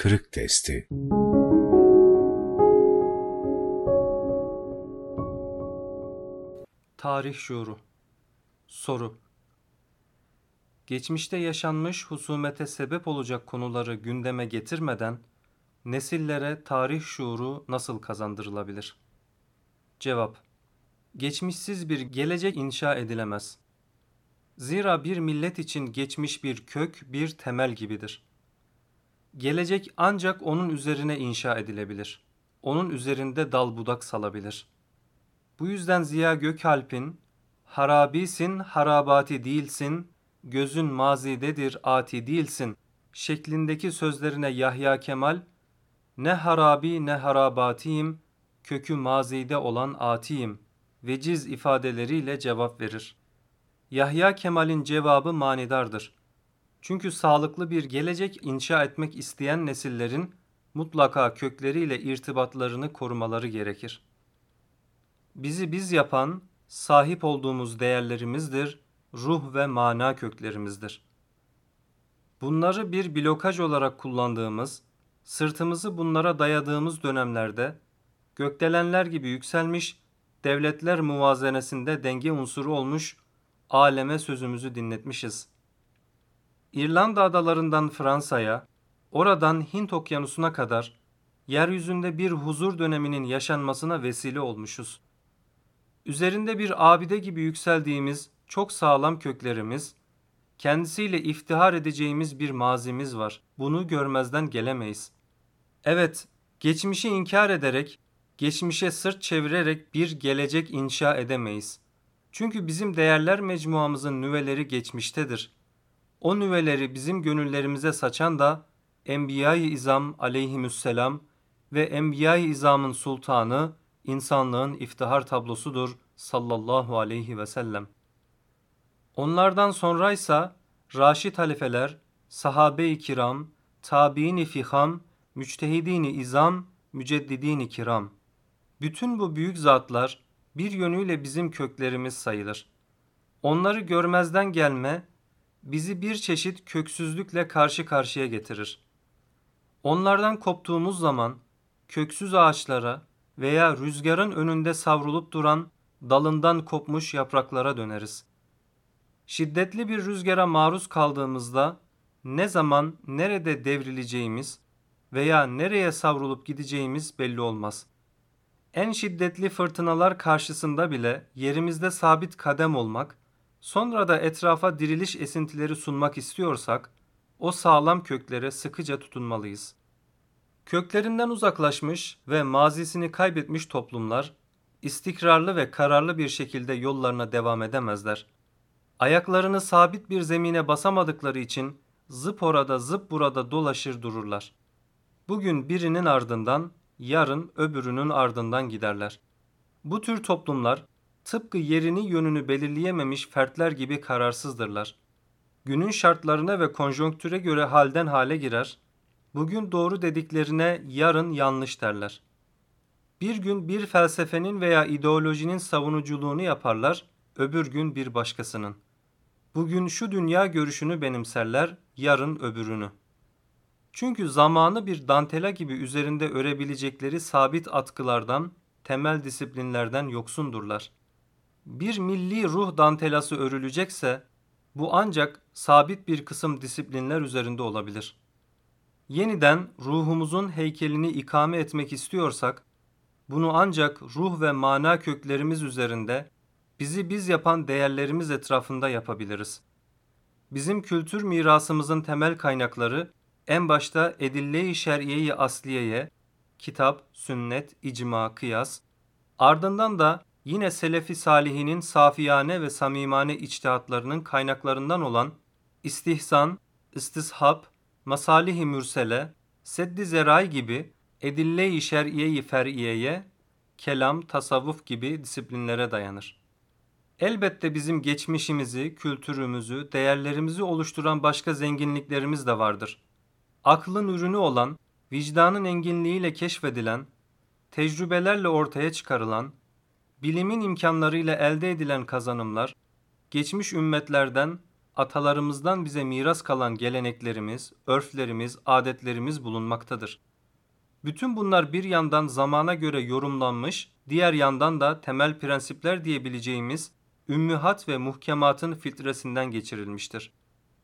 kırık testi. Tarih şuuru Soru Geçmişte yaşanmış husumete sebep olacak konuları gündeme getirmeden nesillere tarih şuuru nasıl kazandırılabilir? Cevap Geçmişsiz bir gelecek inşa edilemez. Zira bir millet için geçmiş bir kök, bir temel gibidir. Gelecek ancak onun üzerine inşa edilebilir. Onun üzerinde dal budak salabilir. Bu yüzden Ziya Gökalp'in harabisin harabati değilsin, gözün mazidedir ati değilsin şeklindeki sözlerine Yahya Kemal ne harabi ne harabatiyim, kökü mazide olan atiyim veciz ifadeleriyle cevap verir. Yahya Kemal'in cevabı manidardır. Çünkü sağlıklı bir gelecek inşa etmek isteyen nesillerin mutlaka kökleriyle irtibatlarını korumaları gerekir. Bizi biz yapan sahip olduğumuz değerlerimizdir, ruh ve mana köklerimizdir. Bunları bir blokaj olarak kullandığımız, sırtımızı bunlara dayadığımız dönemlerde gökdelenler gibi yükselmiş, devletler muvazenesinde denge unsuru olmuş, aleme sözümüzü dinletmişiz. İrlanda adalarından Fransa'ya, oradan Hint okyanusuna kadar yeryüzünde bir huzur döneminin yaşanmasına vesile olmuşuz. Üzerinde bir abide gibi yükseldiğimiz çok sağlam köklerimiz, kendisiyle iftihar edeceğimiz bir mazimiz var. Bunu görmezden gelemeyiz. Evet, geçmişi inkar ederek, geçmişe sırt çevirerek bir gelecek inşa edemeyiz. Çünkü bizim değerler mecmuamızın nüveleri geçmiştedir. O nüveleri bizim gönüllerimize saçan da Enbiya-i İzam aleyhimüsselam ve Enbiya-i İzam'ın sultanı, insanlığın iftihar tablosudur sallallahu aleyhi ve sellem. Onlardan sonraysa Raşid halifeler, sahabe-i kiram, tabiini fiham, müçtehidini izam, müceddidini kiram. Bütün bu büyük zatlar bir yönüyle bizim köklerimiz sayılır. Onları görmezden gelme bizi bir çeşit köksüzlükle karşı karşıya getirir. Onlardan koptuğumuz zaman köksüz ağaçlara veya rüzgarın önünde savrulup duran dalından kopmuş yapraklara döneriz. Şiddetli bir rüzgara maruz kaldığımızda ne zaman nerede devrileceğimiz veya nereye savrulup gideceğimiz belli olmaz. En şiddetli fırtınalar karşısında bile yerimizde sabit kadem olmak, sonra da etrafa diriliş esintileri sunmak istiyorsak, o sağlam köklere sıkıca tutunmalıyız. Köklerinden uzaklaşmış ve mazisini kaybetmiş toplumlar, istikrarlı ve kararlı bir şekilde yollarına devam edemezler. Ayaklarını sabit bir zemine basamadıkları için zıp orada zıp burada dolaşır dururlar. Bugün birinin ardından, yarın öbürünün ardından giderler. Bu tür toplumlar tıpkı yerini yönünü belirleyememiş fertler gibi kararsızdırlar. Günün şartlarına ve konjonktüre göre halden hale girer, bugün doğru dediklerine yarın yanlış derler. Bir gün bir felsefenin veya ideolojinin savunuculuğunu yaparlar, öbür gün bir başkasının. Bugün şu dünya görüşünü benimserler, yarın öbürünü. Çünkü zamanı bir dantela gibi üzerinde örebilecekleri sabit atkılardan, temel disiplinlerden yoksundurlar. Bir milli ruh dantelası örülecekse bu ancak sabit bir kısım disiplinler üzerinde olabilir. Yeniden ruhumuzun heykelini ikame etmek istiyorsak bunu ancak ruh ve mana köklerimiz üzerinde bizi biz yapan değerlerimiz etrafında yapabiliriz. Bizim kültür mirasımızın temel kaynakları en başta edille-i şer'iye-i asliyeye, kitap, sünnet, icma, kıyas, ardından da yine selefi salihinin safiyane ve samimane içtihatlarının kaynaklarından olan istihsan, istishab, masalih-i mürsele, seddi zerai gibi edille-i şer'iye-i fer'iyeye, kelam, tasavvuf gibi disiplinlere dayanır. Elbette bizim geçmişimizi, kültürümüzü, değerlerimizi oluşturan başka zenginliklerimiz de vardır. Aklın ürünü olan, vicdanın enginliğiyle keşfedilen, tecrübelerle ortaya çıkarılan, bilimin imkanlarıyla elde edilen kazanımlar, geçmiş ümmetlerden atalarımızdan bize miras kalan geleneklerimiz, örflerimiz, adetlerimiz bulunmaktadır. Bütün bunlar bir yandan zamana göre yorumlanmış, diğer yandan da temel prensipler diyebileceğimiz ümmühat ve muhkematın filtresinden geçirilmiştir.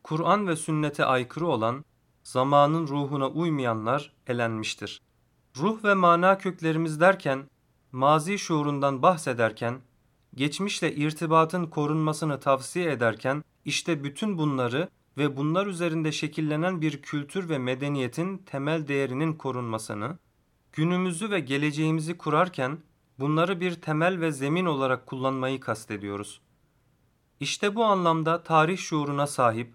Kur'an ve sünnete aykırı olan, zamanın ruhuna uymayanlar elenmiştir. Ruh ve mana köklerimiz derken, mazi şuurundan bahsederken, geçmişle irtibatın korunmasını tavsiye ederken, işte bütün bunları ve bunlar üzerinde şekillenen bir kültür ve medeniyetin temel değerinin korunmasını, günümüzü ve geleceğimizi kurarken bunları bir temel ve zemin olarak kullanmayı kastediyoruz. İşte bu anlamda tarih şuuruna sahip,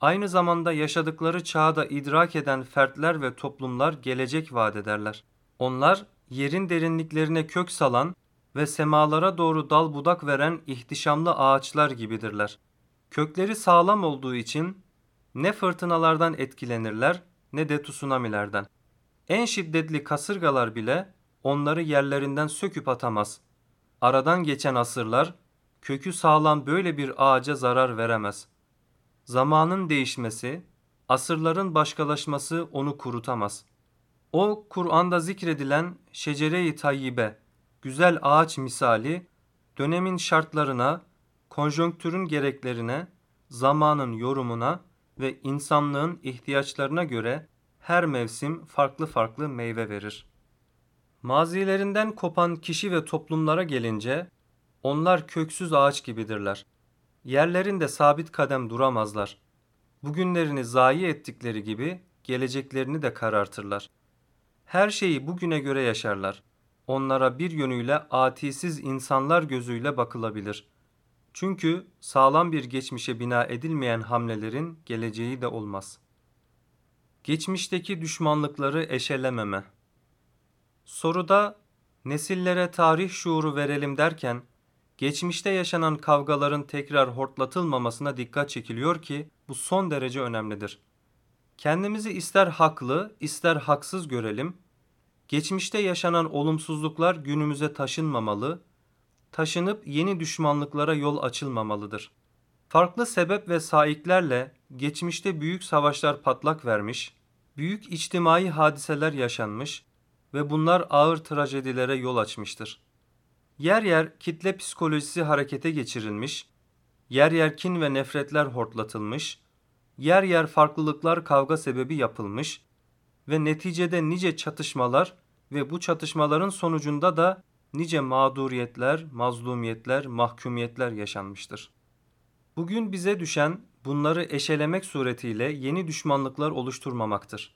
aynı zamanda yaşadıkları çağda idrak eden fertler ve toplumlar gelecek vaat ederler. Onlar yerin derinliklerine kök salan ve semalara doğru dal budak veren ihtişamlı ağaçlar gibidirler. Kökleri sağlam olduğu için ne fırtınalardan etkilenirler ne de tsunamilerden. En şiddetli kasırgalar bile onları yerlerinden söküp atamaz. Aradan geçen asırlar kökü sağlam böyle bir ağaca zarar veremez. Zamanın değişmesi, asırların başkalaşması onu kurutamaz. O Kur'an'da zikredilen şecere-i tayyibe, güzel ağaç misali, dönemin şartlarına, konjonktürün gereklerine, zamanın yorumuna ve insanlığın ihtiyaçlarına göre her mevsim farklı farklı meyve verir. Mazilerinden kopan kişi ve toplumlara gelince onlar köksüz ağaç gibidirler. Yerlerinde sabit kadem duramazlar. Bugünlerini zayi ettikleri gibi geleceklerini de karartırlar. Her şeyi bugüne göre yaşarlar. Onlara bir yönüyle atisiz insanlar gözüyle bakılabilir. Çünkü sağlam bir geçmişe bina edilmeyen hamlelerin geleceği de olmaz. Geçmişteki düşmanlıkları eşelememe. Soruda nesillere tarih şuuru verelim derken geçmişte yaşanan kavgaların tekrar hortlatılmamasına dikkat çekiliyor ki bu son derece önemlidir. Kendimizi ister haklı, ister haksız görelim. Geçmişte yaşanan olumsuzluklar günümüze taşınmamalı, taşınıp yeni düşmanlıklara yol açılmamalıdır. Farklı sebep ve saiklerle geçmişte büyük savaşlar patlak vermiş, büyük içtimai hadiseler yaşanmış ve bunlar ağır trajedilere yol açmıştır. Yer yer kitle psikolojisi harekete geçirilmiş, yer yer kin ve nefretler hortlatılmış, yer yer farklılıklar kavga sebebi yapılmış ve neticede nice çatışmalar ve bu çatışmaların sonucunda da nice mağduriyetler, mazlumiyetler, mahkumiyetler yaşanmıştır. Bugün bize düşen bunları eşelemek suretiyle yeni düşmanlıklar oluşturmamaktır.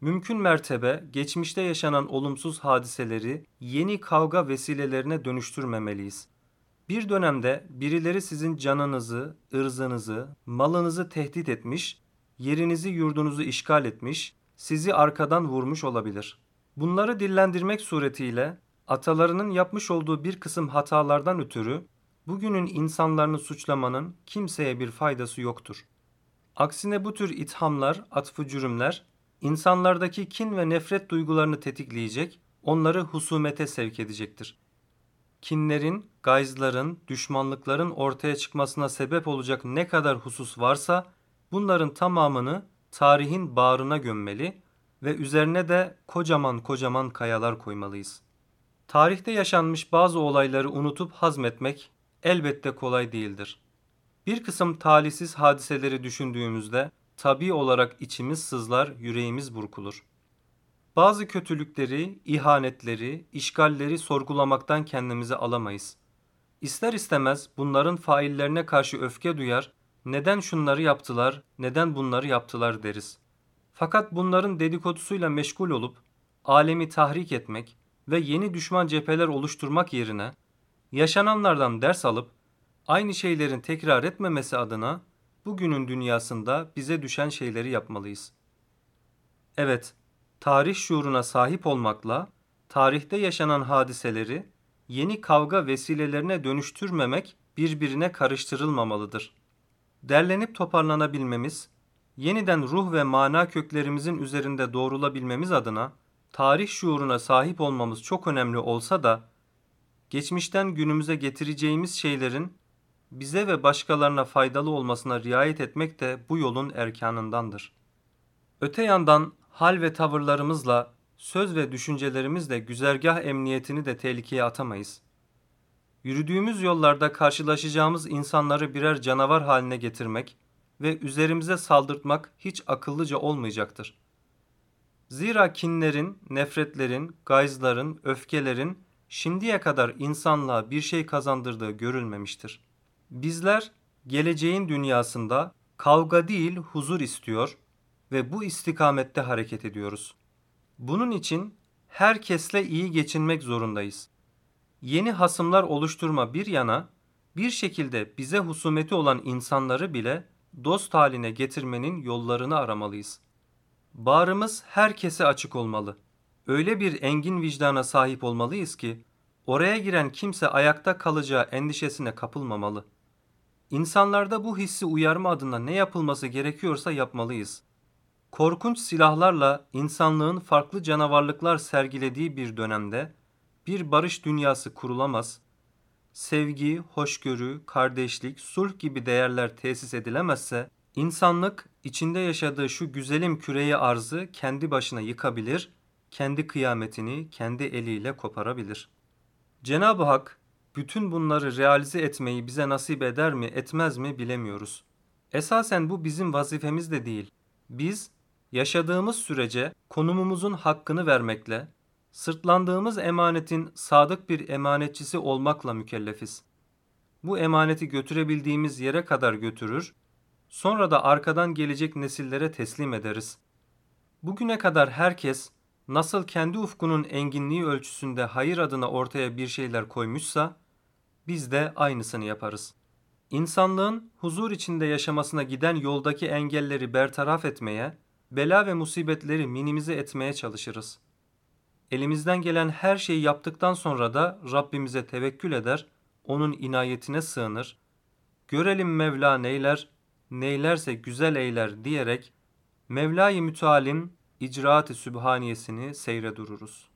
Mümkün mertebe geçmişte yaşanan olumsuz hadiseleri yeni kavga vesilelerine dönüştürmemeliyiz. Bir dönemde birileri sizin canınızı, ırzınızı, malınızı tehdit etmiş, yerinizi yurdunuzu işgal etmiş, sizi arkadan vurmuş olabilir. Bunları dillendirmek suretiyle atalarının yapmış olduğu bir kısım hatalardan ötürü bugünün insanlarını suçlamanın kimseye bir faydası yoktur. Aksine bu tür ithamlar, atfı cürümler insanlardaki kin ve nefret duygularını tetikleyecek, onları husumete sevk edecektir. Kinlerin, gayzların, düşmanlıkların ortaya çıkmasına sebep olacak ne kadar husus varsa bunların tamamını tarihin bağrına gömmeli ve üzerine de kocaman kocaman kayalar koymalıyız. Tarihte yaşanmış bazı olayları unutup hazmetmek elbette kolay değildir. Bir kısım talihsiz hadiseleri düşündüğümüzde tabi olarak içimiz sızlar, yüreğimiz burkulur. Bazı kötülükleri, ihanetleri, işgalleri sorgulamaktan kendimizi alamayız. İster istemez bunların faillerine karşı öfke duyar, neden şunları yaptılar, neden bunları yaptılar deriz. Fakat bunların dedikodusuyla meşgul olup alemi tahrik etmek ve yeni düşman cepheler oluşturmak yerine yaşananlardan ders alıp aynı şeylerin tekrar etmemesi adına bugünün dünyasında bize düşen şeyleri yapmalıyız. Evet, tarih şuuruna sahip olmakla tarihte yaşanan hadiseleri yeni kavga vesilelerine dönüştürmemek birbirine karıştırılmamalıdır. Derlenip toparlanabilmemiz, yeniden ruh ve mana köklerimizin üzerinde doğrulabilmemiz adına tarih şuuruna sahip olmamız çok önemli olsa da geçmişten günümüze getireceğimiz şeylerin bize ve başkalarına faydalı olmasına riayet etmek de bu yolun erkanındandır. Öte yandan hal ve tavırlarımızla, söz ve düşüncelerimizle güzergah emniyetini de tehlikeye atamayız. Yürüdüğümüz yollarda karşılaşacağımız insanları birer canavar haline getirmek ve üzerimize saldırtmak hiç akıllıca olmayacaktır. Zira kinlerin, nefretlerin, gayzların, öfkelerin şimdiye kadar insanlığa bir şey kazandırdığı görülmemiştir. Bizler geleceğin dünyasında kavga değil huzur istiyor ve bu istikamette hareket ediyoruz. Bunun için herkesle iyi geçinmek zorundayız. Yeni hasımlar oluşturma bir yana bir şekilde bize husumeti olan insanları bile dost haline getirmenin yollarını aramalıyız. Bağrımız herkese açık olmalı. Öyle bir engin vicdana sahip olmalıyız ki oraya giren kimse ayakta kalacağı endişesine kapılmamalı. İnsanlarda bu hissi uyarma adına ne yapılması gerekiyorsa yapmalıyız. Korkunç silahlarla insanlığın farklı canavarlıklar sergilediği bir dönemde bir barış dünyası kurulamaz, sevgi, hoşgörü, kardeşlik, sulh gibi değerler tesis edilemezse, insanlık içinde yaşadığı şu güzelim küreyi arzı kendi başına yıkabilir, kendi kıyametini kendi eliyle koparabilir. Cenab-ı Hak bütün bunları realize etmeyi bize nasip eder mi, etmez mi bilemiyoruz. Esasen bu bizim vazifemiz de değil. Biz yaşadığımız sürece konumumuzun hakkını vermekle, sırtlandığımız emanetin sadık bir emanetçisi olmakla mükellefiz. Bu emaneti götürebildiğimiz yere kadar götürür, sonra da arkadan gelecek nesillere teslim ederiz. Bugüne kadar herkes nasıl kendi ufkunun enginliği ölçüsünde hayır adına ortaya bir şeyler koymuşsa, biz de aynısını yaparız. İnsanlığın huzur içinde yaşamasına giden yoldaki engelleri bertaraf etmeye, bela ve musibetleri minimize etmeye çalışırız. Elimizden gelen her şeyi yaptıktan sonra da Rabbimize tevekkül eder, onun inayetine sığınır. Görelim Mevla neyler, neylerse güzel eyler diyerek Mevla-i Müteal'in icraat-ı sübhaniyesini seyre dururuz.